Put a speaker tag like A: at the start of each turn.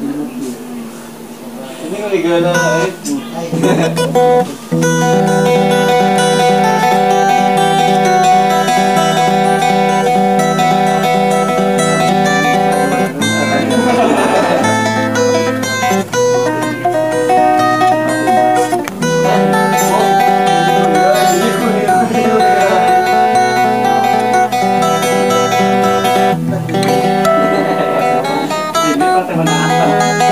A: Hindi ko ligala eh.
B: teman-teman